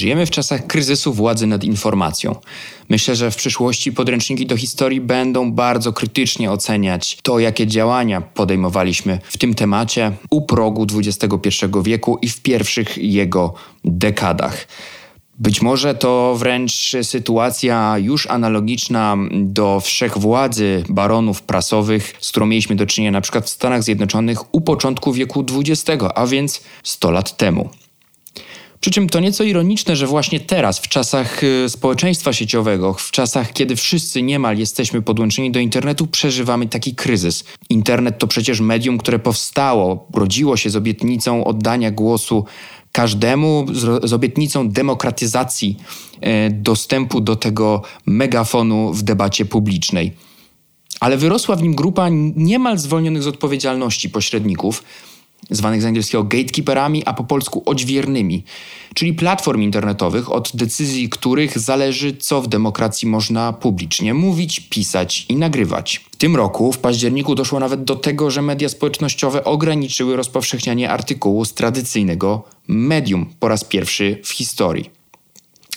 Żyjemy w czasach kryzysu władzy nad informacją. Myślę, że w przyszłości podręczniki do historii będą bardzo krytycznie oceniać to, jakie działania podejmowaliśmy w tym temacie u progu XXI wieku i w pierwszych jego dekadach. Być może to wręcz sytuacja już analogiczna do wszechwładzy baronów prasowych, z którą mieliśmy do czynienia na przykład w Stanach Zjednoczonych u początku wieku XX, a więc 100 lat temu. Przy czym to nieco ironiczne, że właśnie teraz, w czasach y, społeczeństwa sieciowego, w czasach, kiedy wszyscy niemal jesteśmy podłączeni do internetu, przeżywamy taki kryzys. Internet to przecież medium, które powstało, rodziło się z obietnicą oddania głosu każdemu, z, obietnicą demokratyzacji e, dostępu do tego megafonu w debacie publicznej. Ale wyrosła w nim grupa niemal zwolnionych z odpowiedzialności pośredników, zwanych z angielskiego gatekeeperami, a po polsku odźwiernymi, czyli platform internetowych, od decyzji których zależy, co w demokracji można publicznie mówić, pisać i nagrywać. W tym roku, w październiku, doszło nawet do tego, że media społecznościowe ograniczyły rozpowszechnianie artykułu z tradycyjnego medium po raz pierwszy w historii.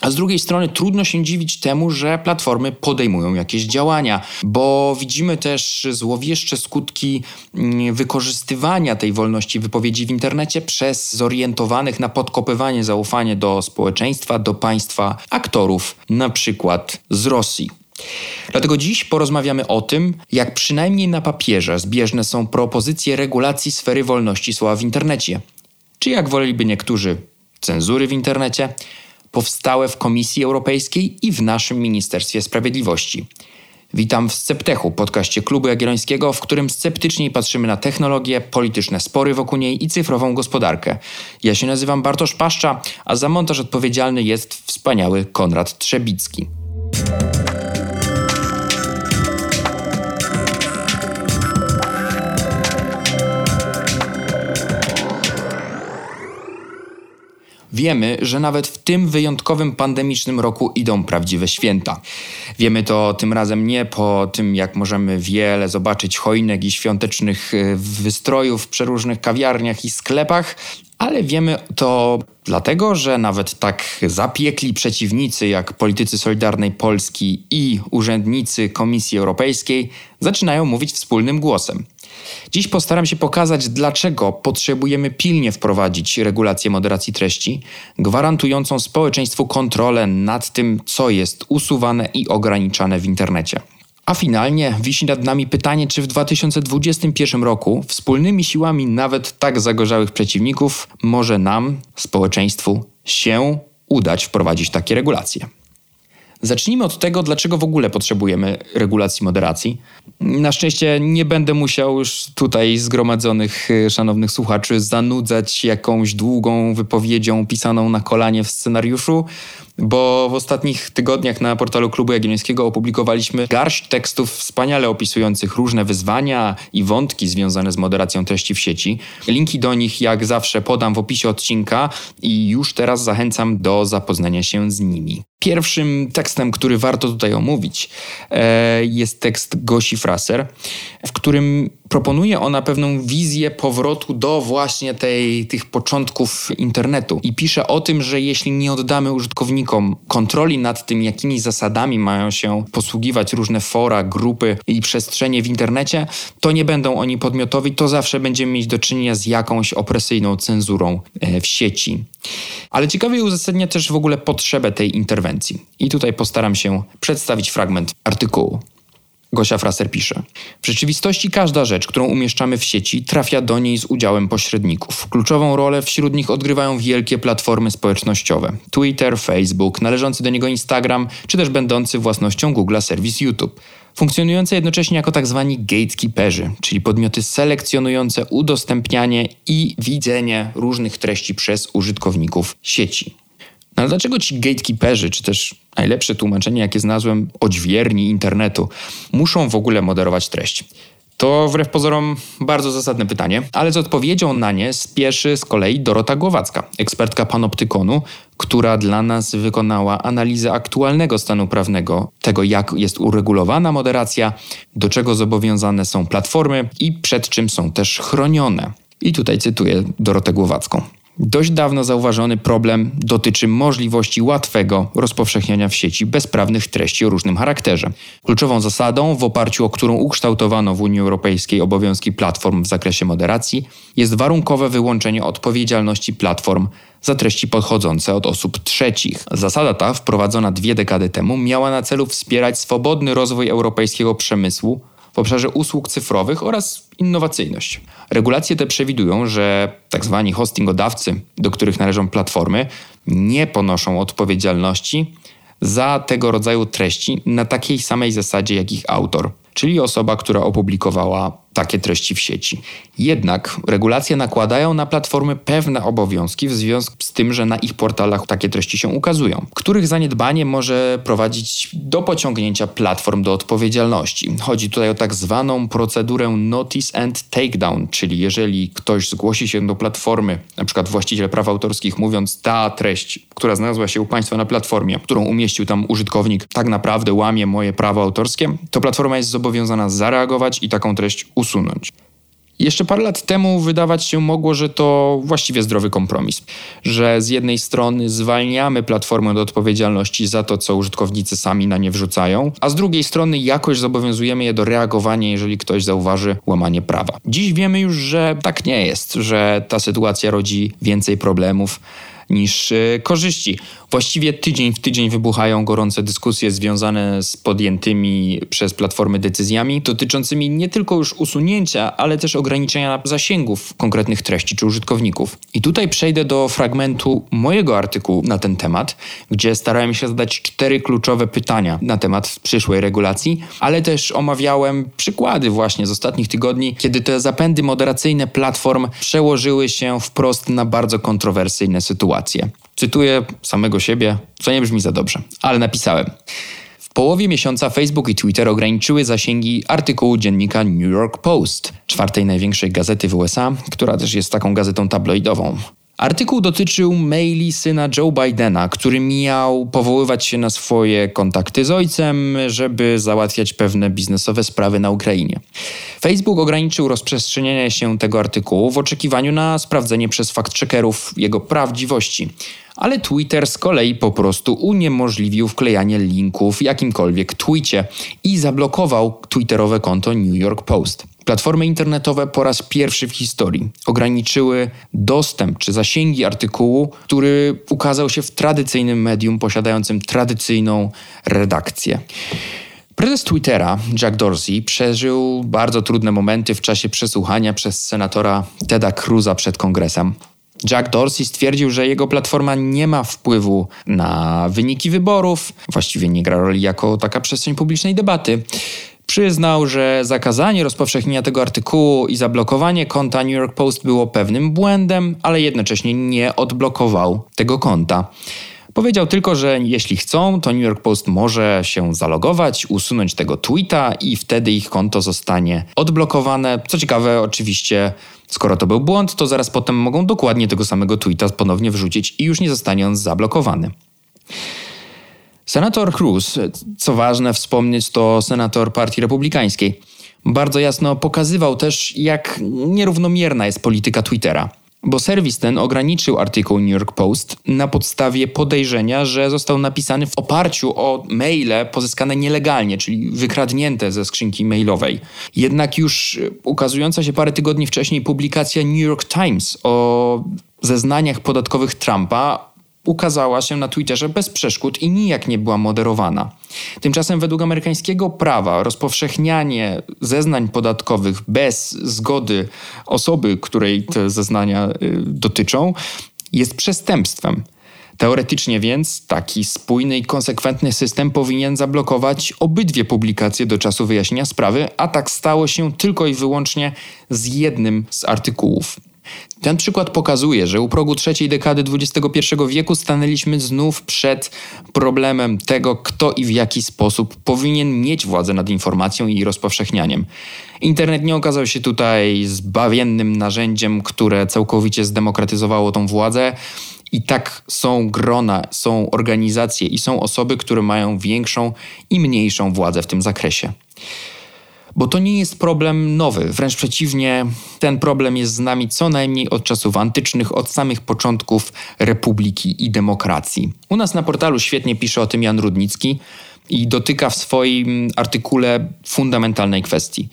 A z drugiej strony trudno się dziwić temu, że platformy podejmują jakieś działania, bo widzimy też złowieszcze skutki mm, wykorzystywania tej wolności wypowiedzi w internecie przez zorientowanych na podkopywanie zaufania do społeczeństwa, do państwa aktorów, na przykład z Rosji. Dlatego dziś porozmawiamy o tym, jak przynajmniej na papierze zbieżne są propozycje regulacji sfery wolności słowa w internecie. Czy jak woleliby niektórzy, cenzury w internecie, powstałe w Komisji Europejskiej i w naszym Ministerstwie Sprawiedliwości. Witam w Sceptechu, podcaście Klubu Jagiellońskiego, w którym sceptyczniej patrzymy na technologię, polityczne spory wokół niej i cyfrową gospodarkę. Ja się nazywam Bartosz Paszcza, a za montaż odpowiedzialny jest wspaniały Konrad Trzebicki. Wiemy, że nawet w tym wyjątkowym pandemicznym roku idą prawdziwe święta. Wiemy to tym razem nie po tym, jak możemy wiele zobaczyć choinek i świątecznych e, wystrojów w przeróżnych kawiarniach i sklepach, ale wiemy to dlatego, że nawet tak zapiekli przeciwnicy jak politycy Solidarnej Polski i urzędnicy Komisji Europejskiej zaczynają mówić wspólnym głosem. Dziś postaram się pokazać, dlaczego potrzebujemy pilnie wprowadzić regulację moderacji treści, gwarantującą społeczeństwu kontrolę nad tym, co jest usuwane i ograniczane w internecie. A finalnie wisi nad nami pytanie, czy w 2021 roku wspólnymi siłami nawet tak zagorzałych przeciwników może nam, społeczeństwu, się udać wprowadzić takie regulacje. Zacznijmy od tego, dlaczego w ogóle potrzebujemy regulacji moderacji. Na szczęście nie będę musiał już tutaj zgromadzonych y, szanownych słuchaczy zanudzać jakąś długą wypowiedzią pisaną na kolanie w scenariuszu bo w ostatnich tygodniach na portalu Klubu Jagiellońskiego opublikowaliśmy garść tekstów wspaniale opisujących różne wyzwania i wątki związane z moderacją treści w sieci. Linki do nich, jak zawsze, podam w opisie odcinka i już teraz zachęcam do zapoznania się z nimi. Pierwszym tekstem, który warto tutaj omówić, e, jest tekst Gosi Fraser, w którym proponuje ona pewną wizję powrotu do właśnie tej, tych początków internetu i pisze o tym, że jeśli nie oddamy użytkownikom kontroli nad tym, jakimi zasadami mają się posługiwać różne fora, grupy i przestrzenie w internecie, to nie będą oni podmiotowi, to zawsze będziemy mieć do czynienia z jakąś opresyjną cenzurą e, w sieci. Ale ciekawie uzasadnia też w ogóle potrzebę tej interwencji. I tutaj postaram się przedstawić fragment artykułu. Gosia Fraser pisze. W rzeczywistości każda rzecz, którą umieszczamy w sieci, trafia do niej z udziałem pośredników. Kluczową rolę wśród nich odgrywają wielkie platformy społecznościowe: Twitter, Facebook, należący do niego Instagram, czy też będący własnością Google serwis YouTube. Funkcjonujące jednocześnie jako tak zwani gatekeeperzy, czyli podmioty selekcjonujące udostępnianie i widzenie różnych treści przez użytkowników sieci. Ale dlaczego ci gatekeeperzy, czy też najlepsze tłumaczenie, jakie znalazłem, odźwierni internetu, muszą w ogóle moderować treść? To wbrew pozorom bardzo zasadne pytanie, ale z odpowiedzią na nie spieszy z kolei Dorota Głowacka, ekspertka panoptykonu, która dla nas wykonała analizę aktualnego stanu prawnego, tego jak jest uregulowana moderacja, do czego zobowiązane są platformy i przed czym są też chronione. I tutaj cytuję Dorotę Głowacką. Dość dawno zauważony problem dotyczy możliwości łatwego rozpowszechniania w sieci bezprawnych treści o różnym charakterze. Kluczową zasadą, w oparciu o którą ukształtowano w Unii Europejskiej obowiązki platform w zakresie moderacji, jest warunkowe wyłączenie odpowiedzialności platform za treści pochodzące od osób trzecich. Zasada ta, wprowadzona dwie dekady temu, miała na celu wspierać swobodny rozwój europejskiego przemysłu w obszarze usług cyfrowych oraz innowacyjność. Regulacje te przewidują, że tzw. Tak hostingodawcy, do których należą platformy, nie ponoszą odpowiedzialności za tego rodzaju treści na takiej samej zasadzie jak ich autor, czyli osoba, która opublikowała takie treści w sieci. Jednak regulacje nakładają na platformy pewne obowiązki w związku z tym, że na ich portalach takie treści się ukazują, których zaniedbanie może prowadzić do pociągnięcia platform do odpowiedzialności. Chodzi tutaj o tak zwaną procedurę notice and takedown, czyli jeżeli ktoś zgłosi się do platformy, na przykład właściciel praw autorskich, mówiąc ta treść, która znalazła się u Państwa na platformie, którą umieścił tam użytkownik, tak naprawdę łamie moje prawo autorskie, to platforma jest zobowiązana zareagować i taką treść. Jeszcze parę lat temu wydawać się mogło, że to właściwie zdrowy kompromis. Że z jednej strony zwalniamy platformę od odpowiedzialności za to, co użytkownicy sami na nie wrzucają, a z drugiej strony jakoś zobowiązujemy je do reagowania, jeżeli ktoś zauważy łamanie prawa. Dziś wiemy już, że tak nie jest, że ta sytuacja rodzi więcej problemów niż e, korzyści. Właściwie tydzień w tydzień wybuchają gorące dyskusje związane z podjętymi przez platformy decyzjami dotyczącymi nie tylko już usunięcia, ale też ograniczenia zasięgów konkretnych treści czy użytkowników. I tutaj przejdę do fragmentu mojego artykułu na ten temat, gdzie starałem się zadać cztery kluczowe pytania na temat przyszłej regulacji, ale też omawiałem przykłady właśnie z ostatnich tygodni, kiedy te zapędy moderacyjne platform przełożyły się wprost na bardzo kontrowersyjne sytuacje. Cytuję samego siebie, co nie brzmi za dobrze, ale napisałem. W połowie miesiąca Facebook i Twitter ograniczyły zasięgi artykułu dziennika New York Post, czwartej największej gazety w USA, która też jest taką gazetą tabloidową. Artykuł dotyczył maili syna Joe Bidena, który miał powoływać się na swoje kontakty z ojcem, żeby załatwiać pewne biznesowe sprawy na Ukrainie. Facebook ograniczył rozprzestrzenianie się tego artykułu w oczekiwaniu na sprawdzenie przez fact-checkerów jego prawdziwości ale Twitter z kolei po prostu uniemożliwił wklejanie linków w jakimkolwiek tweetie i zablokował twitterowe konto New York Post. Platformy internetowe po raz pierwszy w historii ograniczyły dostęp czy zasięgi artykułu, który ukazał się w tradycyjnym medium posiadającym tradycyjną redakcję. Prezes Twittera, Jack Dorsey, przeżył bardzo trudne momenty w czasie przesłuchania przez senatora Teda Cruza przed kongresem. Jack Dorsey stwierdził, że jego platforma nie ma wpływu na wyniki wyborów, właściwie nie gra roli jako taka przestrzeń publicznej debaty. Przyznał, że zakazanie rozpowszechnienia tego artykułu i zablokowanie konta New York Post było pewnym błędem, ale jednocześnie nie odblokował tego konta. Powiedział tylko, że jeśli chcą, to New York Post może się zalogować, usunąć tego tweeta i wtedy ich konto zostanie odblokowane. Co ciekawe, oczywiście, skoro to był błąd, to zaraz potem mogą dokładnie tego samego tweeta ponownie wrzucić i już nie zostanie on zablokowany. Senator Cruz, co ważne wspomnieć, to senator Partii Republikańskiej, bardzo jasno pokazywał też, jak nierównomierna jest polityka Twittera. Bo serwis ten ograniczył artykuł New York Post na podstawie podejrzenia, że został napisany w oparciu o maile pozyskane nielegalnie, czyli wykradnięte ze skrzynki mailowej. Jednak już ukazująca się parę tygodni wcześniej publikacja New York Times o zeznaniach podatkowych Trumpa ukazała się na Twitterze bez przeszkód i nijak nie była moderowana. Tymczasem według amerykańskiego prawa rozpowszechnianie zeznań podatkowych bez zgody osoby, której te zeznania y, dotyczą, jest przestępstwem. Teoretycznie więc taki spójny i konsekwentny system powinien zablokować obydwie publikacje do czasu wyjaśnienia sprawy, a tak stało się tylko i wyłącznie z jednym z artykułów. Ten przykład pokazuje, że u progu trzeciej dekady XXI wieku stanęliśmy znów przed problemem tego, kto i w jaki sposób powinien mieć władzę nad informacją i rozpowszechnianiem. Internet nie okazał się tutaj zbawiennym narzędziem, które całkowicie zdemokratyzowało tą władzę. I tak są grona, są organizacje i są osoby, które mają większą i mniejszą władzę w tym zakresie. Bo to nie jest problem nowy, wręcz przeciwnie, ten problem jest z nami co najmniej od czasów antycznych, od samych początków republiki i demokracji. U nas na portalu świetnie pisze o tym Jan Rudnicki i dotyka w swoim artykule fundamentalnej kwestii.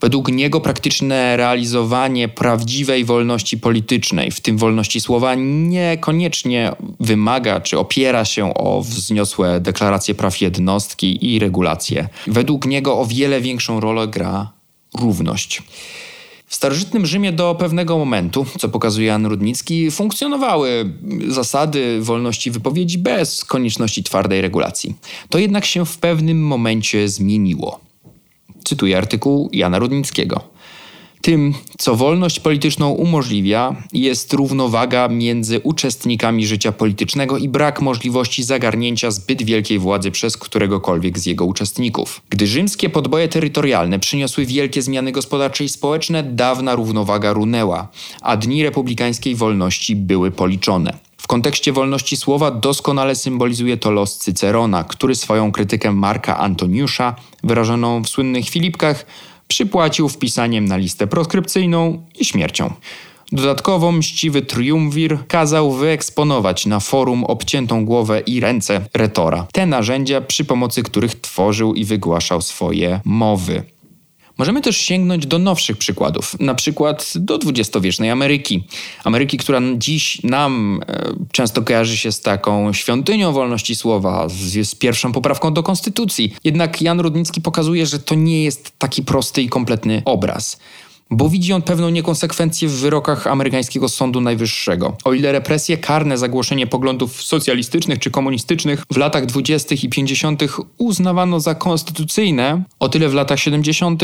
Według niego praktyczne realizowanie prawdziwej wolności politycznej, w tym wolności słowa, niekoniecznie wymaga czy opiera się o wzniosłe deklaracje praw jednostki i regulacje. Według niego o wiele większą rolę gra równość. W starożytnym Rzymie do pewnego momentu, co pokazuje Jan Rudnicki, funkcjonowały zasady wolności wypowiedzi bez konieczności twardej regulacji. To jednak się w pewnym momencie zmieniło. Cytuję artykuł Jana Rudnickiego. Tym, co wolność polityczną umożliwia, jest równowaga między uczestnikami życia politycznego i brak możliwości zagarnięcia zbyt wielkiej władzy przez któregokolwiek z jego uczestników. Gdy rzymskie podboje terytorialne przyniosły wielkie zmiany gospodarcze i społeczne, dawna równowaga runęła, a dni republikańskiej wolności były policzone. W kontekście wolności słowa doskonale symbolizuje to los Cycerona, który swoją krytykę Marka Antoniusza, wyrażoną w słynnych Filipkach, przypłacił wpisaniem na listę proskrypcyjną i śmiercią. Dodatkowo mściwy triumvir kazał wyeksponować na forum obciętą głowę i ręce retora. Te narzędzia, przy pomocy których tworzył i wygłaszał swoje mowy. Możemy też sięgnąć do nowszych przykładów, na przykład do dwudziestowiecznej Ameryki. Ameryki, która dziś nam e, często kojarzy się z taką świątynią wolności słowa, z, z pierwszą poprawką do konstytucji. Jednak Jan Rudnicki pokazuje, że to nie jest taki prosty i kompletny obraz bo widzi on pewną niekonsekwencję w wyrokach amerykańskiego Sądu Najwyższego. O ile represje karne za głoszenie poglądów socjalistycznych czy komunistycznych w latach 20. i 50. uznawano za konstytucyjne, o tyle w latach 70.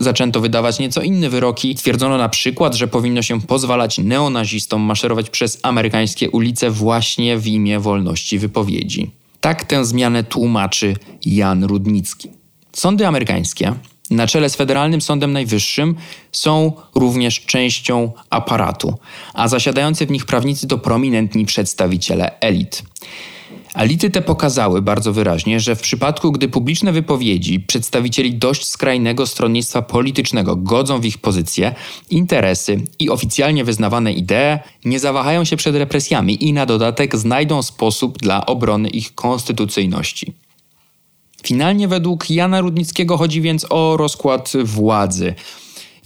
zaczęto wydawać nieco inne wyroki. Twierdzono na przykład, że powinno się pozwalać neonazistom maszerować przez amerykańskie ulice właśnie w imię wolności wypowiedzi. Tak tę zmianę tłumaczy Jan Rudnicki. Sądy amerykańskie na czele z Federalnym Sądem Najwyższym są również częścią aparatu, a zasiadający w nich prawnicy to prominentni przedstawiciele elit. Elity te pokazały bardzo wyraźnie, że w przypadku, gdy publiczne wypowiedzi przedstawicieli dość skrajnego stronnictwa politycznego godzą w ich pozycje, interesy i oficjalnie wyznawane idee, nie zawahają się przed represjami i na dodatek znajdą sposób dla obrony ich konstytucyjności. Finalnie według Jana Rudnickiego chodzi więc o rozkład władzy.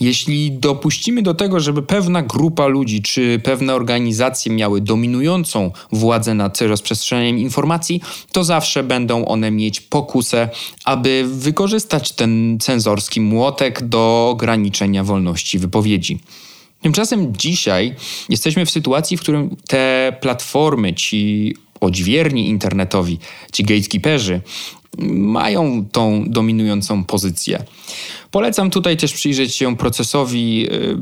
Jeśli dopuścimy do tego, żeby pewna grupa ludzi czy pewne organizacje miały dominującą władzę nad rozprzestrzenianiem informacji, to zawsze będą one mieć pokusę, aby wykorzystać ten cenzorski młotek do ograniczenia wolności wypowiedzi. Tymczasem dzisiaj jesteśmy w sytuacji, w którym te platformy, ci odźwierni internetowi, ci gatekeeperzy, mają tą dominującą pozycję. Polecam tutaj też przyjrzeć się procesowi y,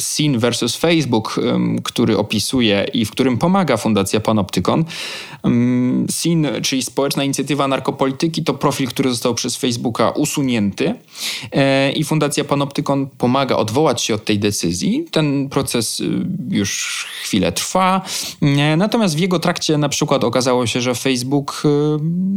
Sin versus Facebook, który opisuje i w którym pomaga Fundacja Panoptykon. Sin, czyli Społeczna Inicjatywa Narkopolityki, to profil, który został przez Facebooka usunięty e, i Fundacja Panoptykon pomaga odwołać się od tej decyzji. Ten proces y, już chwilę trwa, natomiast w jego trakcie na przykład okazało się, że Facebook y,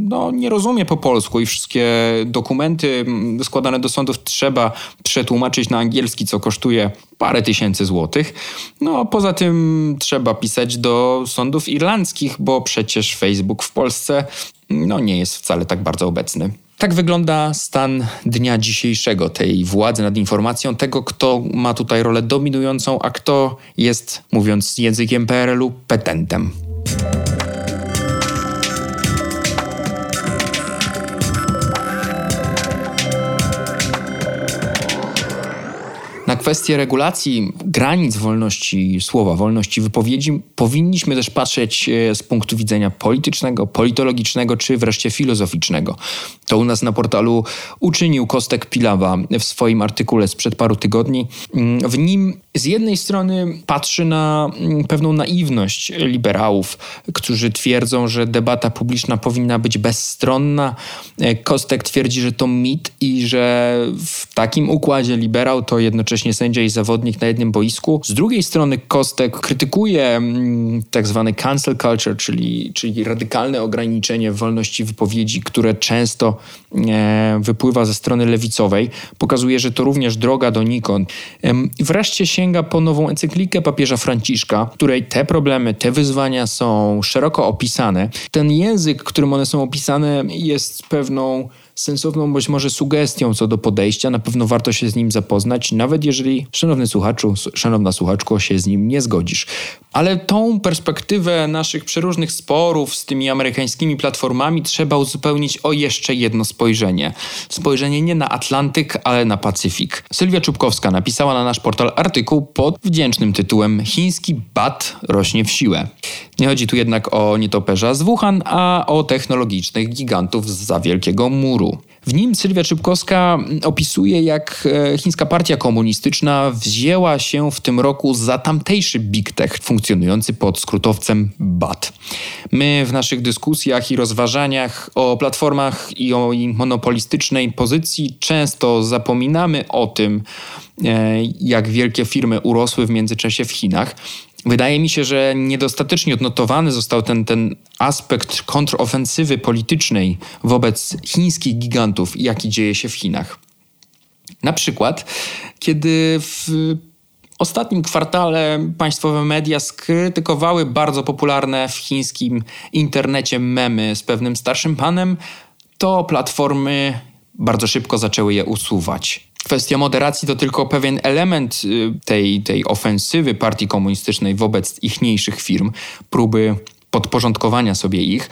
no, nie rozumie po polsku i wszystkie dokumenty składane do sądów trzeba przetłumaczyć na angielski, co kosztuje parę tysięcy złotych. No, poza tym trzeba pisać do sądów irlandzkich, bo przecież Facebook w Polsce no, nie jest wcale tak bardzo obecny. Tak wygląda stan dnia dzisiejszego, tej władzy nad informacją, tego, kto ma tutaj rolę dominującą, a kto jest, mówiąc językiem PRL-u, petentem. Na kwestię regulacji granic wolności słowa, wolności wypowiedzi powinniśmy też patrzeć e, z punktu widzenia politycznego, politologicznego czy wreszcie filozoficznego. To u nas na portalu uczynił Kostek Pilawa w swoim artykule sprzed paru tygodni. Mm, w nim z jednej strony patrzy na mm, pewną naiwność liberałów, którzy twierdzą, że debata publiczna powinna być bezstronna. E, Kostek twierdzi, że to mit i że w takim układzie liberał to jednocześnie sędzia i zawodnik na jednym boisku. Z drugiej strony Kostek krytykuje mm, tak zwany cancel culture, czyli, czyli radykalne ograniczenie wolności wypowiedzi, które często e, wypływa ze strony lewicowej. Pokazuje, że to również droga donikąd. Wreszcie sięga po nową encyklikę papieża Franciszka, w której te problemy, te wyzwania są szeroko opisane. Ten język, którym one są opisane, jest pewną sensowną być może sugestią co do podejścia. Na pewno warto się z nim zapoznać, nawet jeżeli, szanowny słuchaczu, szanowna słuchaczko, się z nim nie zgodzisz. Ale tą perspektywę naszych przeróżnych sporów z tymi amerykańskimi platformami trzeba uzupełnić o jeszcze jedno spojrzenie. Spojrzenie nie na Atlantyk, ale na Pacyfik. Sylwia Czubkowska napisała na nasz portal artykuł pod wdzięcznym tytułem Chiński bat rośnie w siłę. Nie chodzi tu jednak o nietoperza z Wuhan, a o technologicznych gigantów z wielkiego muru. W nim Sylwia Czybkowska opisuje, jak e, chińska partia komunistyczna wzięła się w tym roku za tamtejszy big tech funkcjonujący pod skrótowcem BAT. My w naszych dyskusjach i rozważaniach o platformach i o ich monopolistycznej pozycji często zapominamy o tym, e, jak wielkie firmy urosły w międzyczasie w Chinach. Wydaje mi się, że niedostatecznie odnotowany został ten, ten aspekt kontrofensywy politycznej wobec chińskich gigantów, jaki dzieje się w Chinach. Na przykład, kiedy w ostatnim kwartale państwowe media skrytykowały bardzo popularne w chińskim internecie memy z pewnym starszym panem, to platformy bardzo szybko zaczęły je usuwać. Kwestia moderacji to tylko pewien element y, tej, tej ofensywy partii komunistycznej wobec ichniejszych firm, próby podporządkowania sobie ich.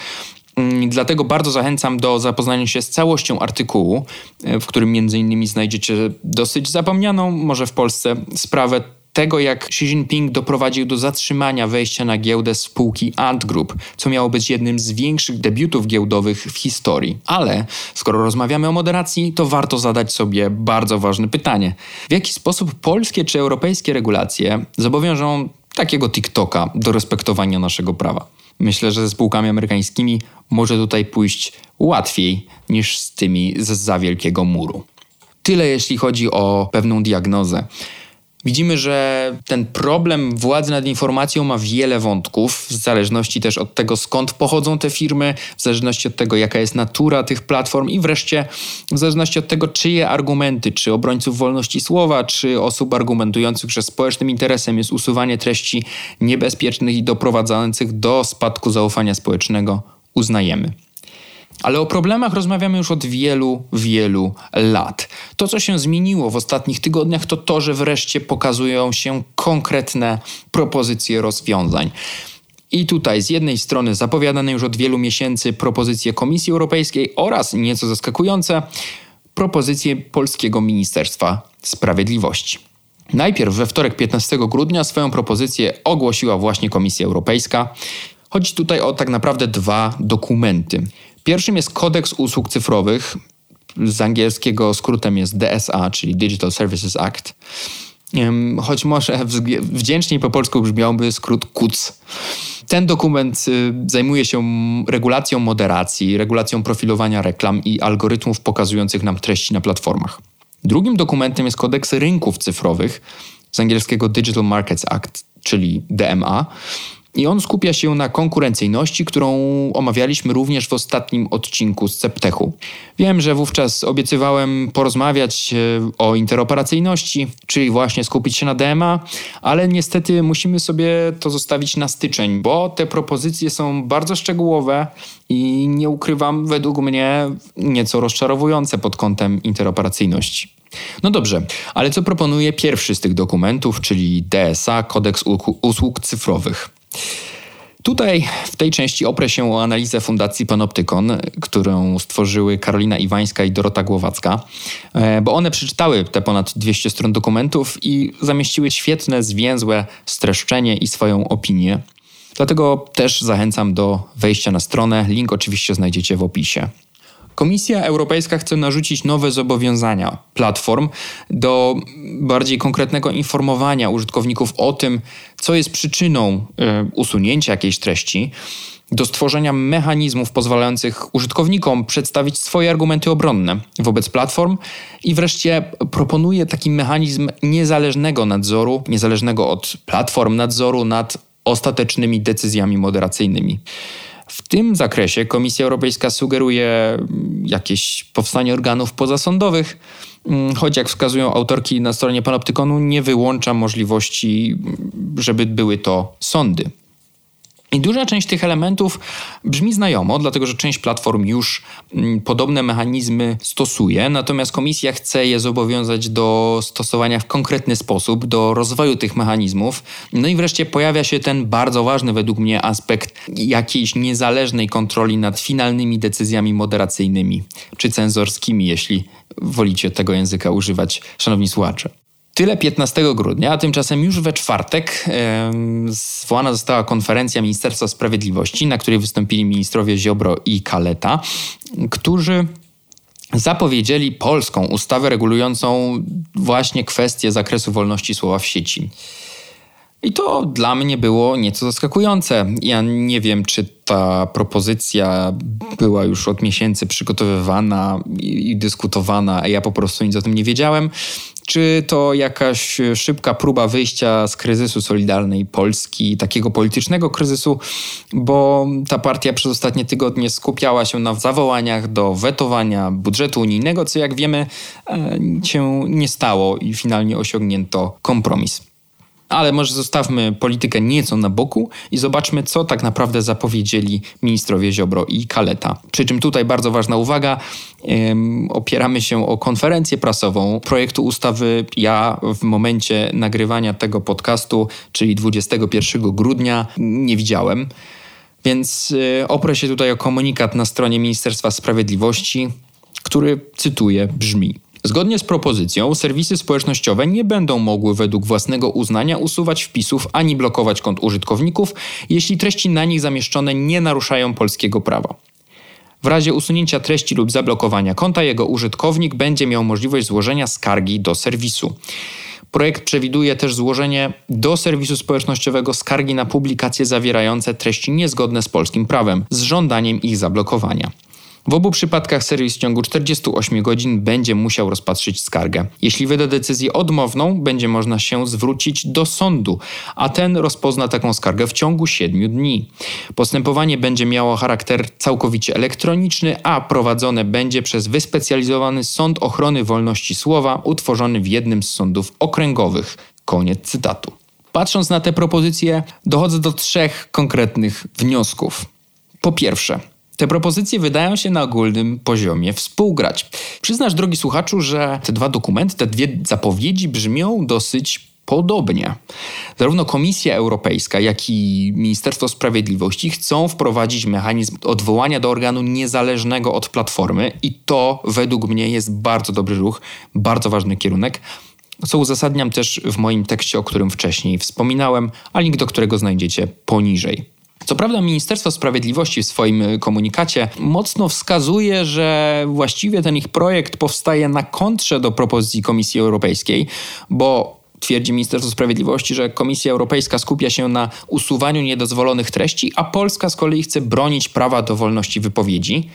Mm, dlatego bardzo zachęcam do zapoznania się z całością artykułu, y, w którym między innymi znajdziecie dosyć zapomnianą, może w Polsce, sprawę tego, jak Xi Jinping doprowadził do zatrzymania wejścia na giełdę spółki Ant Group, co miało być jednym z większych debiutów giełdowych w historii. Ale skoro rozmawiamy o moderacji, to warto zadać sobie bardzo ważne pytanie. W jaki sposób polskie czy europejskie regulacje zobowiążą takiego TikToka do respektowania naszego prawa? Myślę, że ze spółkami amerykańskimi może tutaj pójść łatwiej niż z tymi z za wielkiego muru. Tyle jeśli chodzi o pewną diagnozę. Widzimy, że ten problem władzy nad informacją ma wiele wątków, w zależności też od tego, skąd pochodzą te firmy, w zależności od tego, jaka jest natura tych platform i wreszcie w zależności od tego, czyje argumenty, czy obrońców wolności słowa, czy osób argumentujących, że społecznym interesem jest usuwanie treści niebezpiecznych i doprowadzających do spadku zaufania społecznego, uznajemy. Ale o problemach rozmawiamy już od wielu, wielu lat. To, co się zmieniło w ostatnich tygodniach, to to, że wreszcie pokazują się konkretne propozycje rozwiązań. I tutaj z jednej strony zapowiadane już od wielu miesięcy propozycje Komisji Europejskiej oraz, nieco zaskakujące, propozycje Polskiego Ministerstwa Sprawiedliwości. Najpierw we wtorek 15 grudnia swoją propozycję ogłosiła właśnie Komisja Europejska. Chodzi tutaj o tak naprawdę dwa dokumenty. Pierwszym jest kodeks usług cyfrowych. Z angielskiego skrótem jest DSA, czyli Digital Services Act. Choć może wdzięczniej po polsku brzmiałby skrót KUC. Ten dokument y, zajmuje się regulacją moderacji, regulacją profilowania reklam i algorytmów pokazujących nam treści na platformach. Drugim dokumentem jest kodeks rynków cyfrowych, z angielskiego Digital Markets Act, czyli DMA, i on skupia się na konkurencyjności, którą omawialiśmy również w ostatnim odcinku z Ceptechu. Wiem, że wówczas obiecywałem porozmawiać e, o interoperacyjności, czyli właśnie skupić się na DMA, ale niestety musimy sobie to zostawić na styczeń, bo te propozycje są bardzo szczegółowe i nie ukrywam, według mnie nieco rozczarowujące pod kątem interoperacyjności. No dobrze, ale co proponuje pierwszy z tych dokumentów, czyli DSA, Kodeks Usług Cyfrowych? Tutaj w tej części oprę się o analizę Fundacji Panoptykon, którą stworzyły Karolina Iwańska i Dorota Głowacka, e, bo one przeczytały te ponad 200 stron dokumentów i zamieściły świetne, zwięzłe streszczenie i swoją opinię. Dlatego też zachęcam do wejścia na stronę. Link oczywiście znajdziecie w opisie. Komisja Europejska chce narzucić nowe zobowiązania platform do bardziej konkretnego informowania użytkowników o tym, co jest przyczyną y, usunięcia jakiejś treści do stworzenia mechanizmów pozwalających użytkownikom przedstawić swoje argumenty obronne wobec platform i wreszcie proponuje taki mechanizm niezależnego nadzoru, niezależnego od platform nadzoru nad ostatecznymi decyzjami moderacyjnymi. W tym zakresie Komisja Europejska sugeruje jakieś powstanie organów pozasądowych, mm, choć jak wskazują autorki na stronie Panoptykonu, nie wyłącza możliwości, żeby były to sądy. I duża część tych elementów brzmi znajomo, dlatego że część platform już mm, podobne mechanizmy stosuje, natomiast komisja chce je zobowiązać do stosowania w konkretny sposób, do rozwoju tych mechanizmów. No i wreszcie pojawia się ten bardzo ważny według mnie aspekt jakiejś niezależnej kontroli nad finalnymi decyzjami moderacyjnymi czy cenzorskimi, jeśli wolicie tego języka używać, szanowni słuchacze. Tyle 15 grudnia, a tymczasem już we czwartek zwołana została konferencja Ministerstwa Sprawiedliwości, na której wystąpili ministrowie Ziobro i Kaleta, którzy zapowiedzieli polską ustawę regulującą właśnie kwestie zakresu wolności słowa w sieci. I to dla mnie było nieco zaskakujące. Ja nie wiem, czy ta propozycja była już od miesięcy przygotowywana i, dyskutowana, a ja po prostu nic o tym nie wiedziałem. Czy to jakaś szybka próba wyjścia z kryzysu Solidarnej Polski, takiego politycznego kryzysu, bo ta partia przez ostatnie tygodnie skupiała się na zawołaniach do wetowania budżetu unijnego, co jak wiemy e, się nie stało i finalnie osiągnięto kompromis. Ale może zostawmy politykę nieco na boku i zobaczmy, co tak naprawdę zapowiedzieli ministrowie Ziobro i Kaleta. Przy czym tutaj bardzo ważna uwaga, opieramy się o konferencję prasową projektu ustawy. Ja w momencie nagrywania tego podcastu, czyli 21 grudnia, nie widziałem. Więc y, oprę się tutaj o komunikat na stronie Ministerstwa Sprawiedliwości, który, cytuję, brzmi. Zgodnie z propozycją, serwisy społecznościowe nie będą mogły według własnego uznania usuwać wpisów ani blokować kont użytkowników, jeśli treści na nich zamieszczone nie naruszają polskiego prawa. W razie usunięcia treści lub zablokowania konta, jego użytkownik będzie miał możliwość złożenia skargi do serwisu. Projekt przewiduje też złożenie do serwisu społecznościowego skargi na publikacje zawierające treści niezgodne z polskim prawem, z żądaniem ich zablokowania. W obu przypadkach serwis w ciągu 48 godzin będzie musiał rozpatrzyć skargę. Jeśli wyda decyzję odmowną, będzie można się zwrócić do sądu, a ten rozpozna taką skargę w ciągu 7 dni. Postępowanie będzie miało charakter całkowicie elektroniczny, a prowadzone będzie przez wyspecjalizowany Sąd Ochrony Wolności Słowa utworzony w jednym z sądów okręgowych. Koniec cytatu. Patrząc na te propozycje, dochodzę do trzech konkretnych wniosków. Po pierwsze, te propozycje wydają się na ogólnym poziomie współgrać. Przyznasz, drogi słuchaczu, że te dwa dokumenty, te dwie zapowiedzi brzmią dosyć podobnie. Zarówno Komisja Europejska, jak i Ministerstwo Sprawiedliwości chcą wprowadzić mechanizm odwołania do organu niezależnego od platformy, i to według mnie jest bardzo dobry ruch, bardzo ważny kierunek. Co uzasadniam też w moim tekście, o którym wcześniej wspominałem, a link do którego znajdziecie poniżej. Co prawda Ministerstwo Sprawiedliwości w swoim y, komunikacie mocno wskazuje, że właściwie ten ich projekt powstaje na kontrze do propozycji Komisji Europejskiej, bo Twierdzi Ministerstwo Sprawiedliwości, że Komisja Europejska skupia się na usuwaniu niedozwolonych treści, a Polska z kolei chce bronić prawa do wolności wypowiedzi.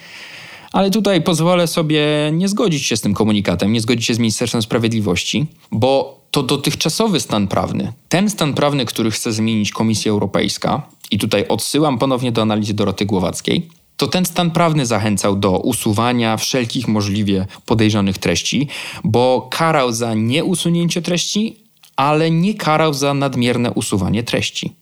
Ale tutaj pozwolę sobie nie zgodzić się z tym komunikatem, nie zgodzić się z Ministerstwem Sprawiedliwości, bo to dotychczasowy stan prawny, ten stan prawny, który chce zmienić Komisja Europejska, i tutaj odsyłam ponownie do analizy Doroty Głowackiej, to ten stan prawny zachęcał do usuwania wszelkich możliwie podejrzanych treści, bo karał za nieusunięcie treści, ale nie karał za nadmierne usuwanie treści.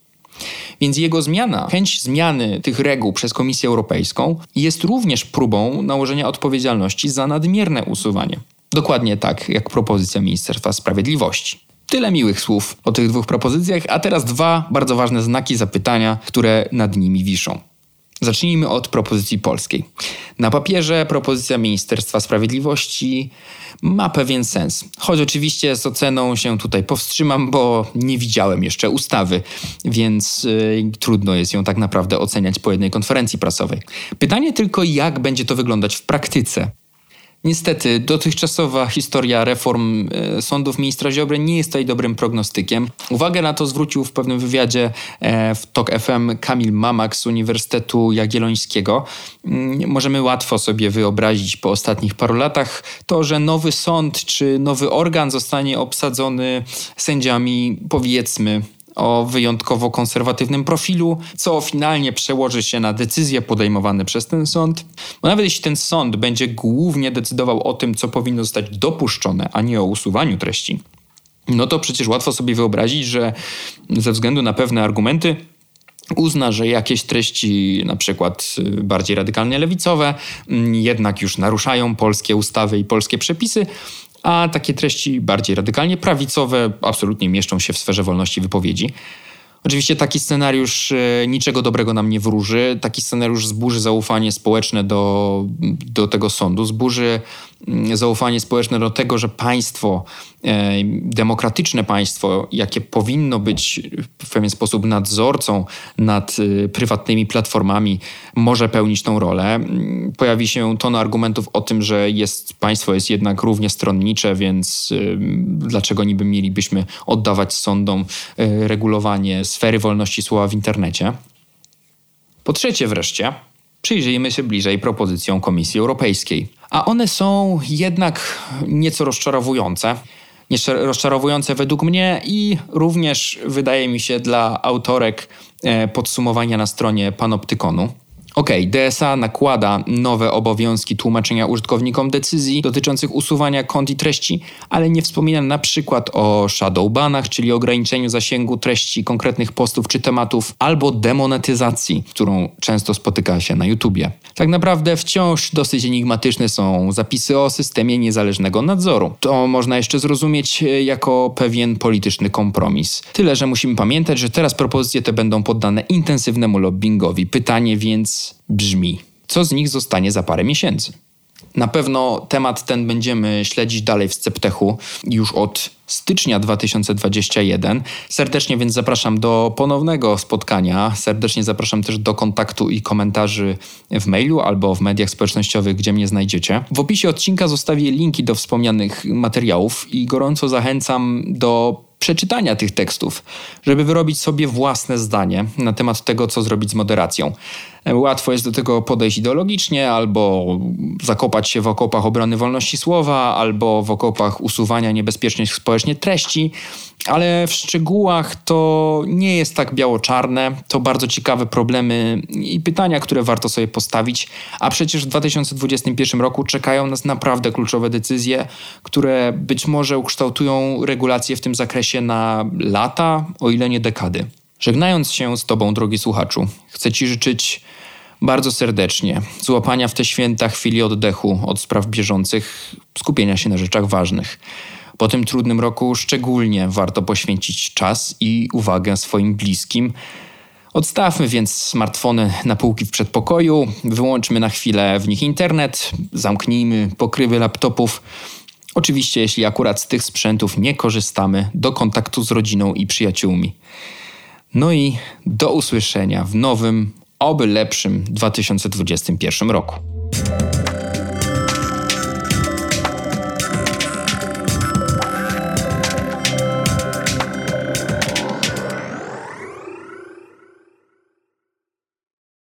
Więc jego zmiana, chęć zmiany tych reguł przez Komisję Europejską jest również próbą nałożenia odpowiedzialności za nadmierne usuwanie. Dokładnie tak jak propozycja Ministerstwa Sprawiedliwości. Tyle miłych słów o tych dwóch propozycjach, a teraz dwa bardzo ważne znaki zapytania, które nad nimi wiszą. Zacznijmy od propozycji polskiej. Na papierze propozycja Ministerstwa Sprawiedliwości ma pewien sens. Choć oczywiście z oceną się tutaj powstrzymam, bo nie widziałem jeszcze ustawy, więc yy, trudno jest ją tak naprawdę oceniać po jednej konferencji prasowej. Pytanie tylko, jak będzie to wyglądać w praktyce. Niestety, dotychczasowa historia reform e, sądów ministra Ziobry nie jest tutaj dobrym prognostykiem. Uwagę na to zwrócił w pewnym wywiadzie e, w TOK FM Kamil Mamak z Uniwersytetu Jagiellońskiego. Mm, możemy łatwo sobie wyobrazić po ostatnich paru latach to, że nowy sąd czy nowy organ zostanie obsadzony sędziami, powiedzmy, o wyjątkowo konserwatywnym profilu, co finalnie przełoży się na decyzje podejmowane przez ten sąd. Bo nawet jeśli ten sąd będzie głównie decydował o tym, co powinno zostać dopuszczone, a nie o usuwaniu treści, no to przecież łatwo sobie wyobrazić, że ze względu na pewne argumenty uzna, że jakieś treści, na przykład y, bardziej radykalnie lewicowe, mm, jednak już naruszają polskie ustawy i polskie przepisy, a takie treści bardziej radykalnie prawicowe absolutnie mieszczą się w sferze wolności wypowiedzi. Oczywiście taki scenariusz e, niczego dobrego nam nie wróży. Taki scenariusz zburzy zaufanie społeczne do, do tego sądu, zburzy zaufanie społeczne do tego, że państwo, e, demokratyczne państwo, jakie powinno być w pewien sposób nadzorcą nad e, prywatnymi platformami, może pełnić tą rolę. Mm, pojawi się ton argumentów o tym, że jest, państwo jest jednak równie stronnicze, więc dlaczego niby mielibyśmy oddawać sądom regulowanie sfery wolności słowa w internecie. Po trzecie wreszcie, przyjrzyjmy się bliżej propozycjom Komisji Europejskiej. A one są jednak nieco rozczarowujące. Rozczarowujące według mnie i również wydaje mi się dla autorek e, podsumowania na stronie Panoptykonu. OK, DSA nakłada nowe obowiązki tłumaczenia użytkownikom decyzji dotyczących usuwania kont i treści, ale nie wspomina na przykład o shadowbanach, czyli ograniczeniu zasięgu treści konkretnych postów czy tematów, albo demonetyzacji, którą często spotyka się na YouTubie. Tak naprawdę wciąż dosyć enigmatyczne są zapisy o systemie niezależnego nadzoru. To można jeszcze zrozumieć e, jako pewien polityczny kompromis. Tyle, że musimy pamiętać, że teraz propozycje te będą poddane intensywnemu lobbyingowi. Pytanie brzmi: co z nich zostanie za parę miesięcy? Na pewno temat ten będziemy śledzić dalej w Sceptechu już od stycznia 2021. Serdecznie więc zapraszam do ponownego spotkania. Serdecznie zapraszam też do kontaktu i komentarzy w mailu albo w mediach społecznościowych, gdzie mnie znajdziecie. W opisie odcinka zostawię linki do wspomnianych materiałów i gorąco zachęcam do przeczytania tych tekstów, żeby wyrobić sobie własne zdanie na temat tego, co zrobić z moderacją. Łatwo jest do tego podejść ideologicznie, albo zakopać się w okopach obrony wolności słowa, albo w okopach usuwania niebezpiecznych społecznie treści, ale w szczegółach to nie jest tak biało-czarne. To bardzo ciekawe problemy i pytania, które warto sobie postawić. A przecież w 2021 roku czekają nas naprawdę kluczowe decyzje, które być może ukształtują regulacje w tym zakresie na lata, o ile nie dekady. Żegnając się z Tobą, drogi słuchaczu, chcę Ci życzyć bardzo serdecznie złapania w te święta chwili oddechu od spraw bieżących, skupienia się na rzeczach ważnych. Po tym trudnym roku szczególnie warto poświęcić czas i uwagę swoim bliskim. Odstawmy więc smartfony na półki w przedpokoju, wyłączmy na chwilę w nich internet, zamknijmy pokrywy laptopów. Oczywiście, jeśli akurat z tych sprzętów nie korzystamy, do kontaktu z rodziną i przyjaciółmi. No i do usłyszenia w nowym, oby lepszym 2021 roku.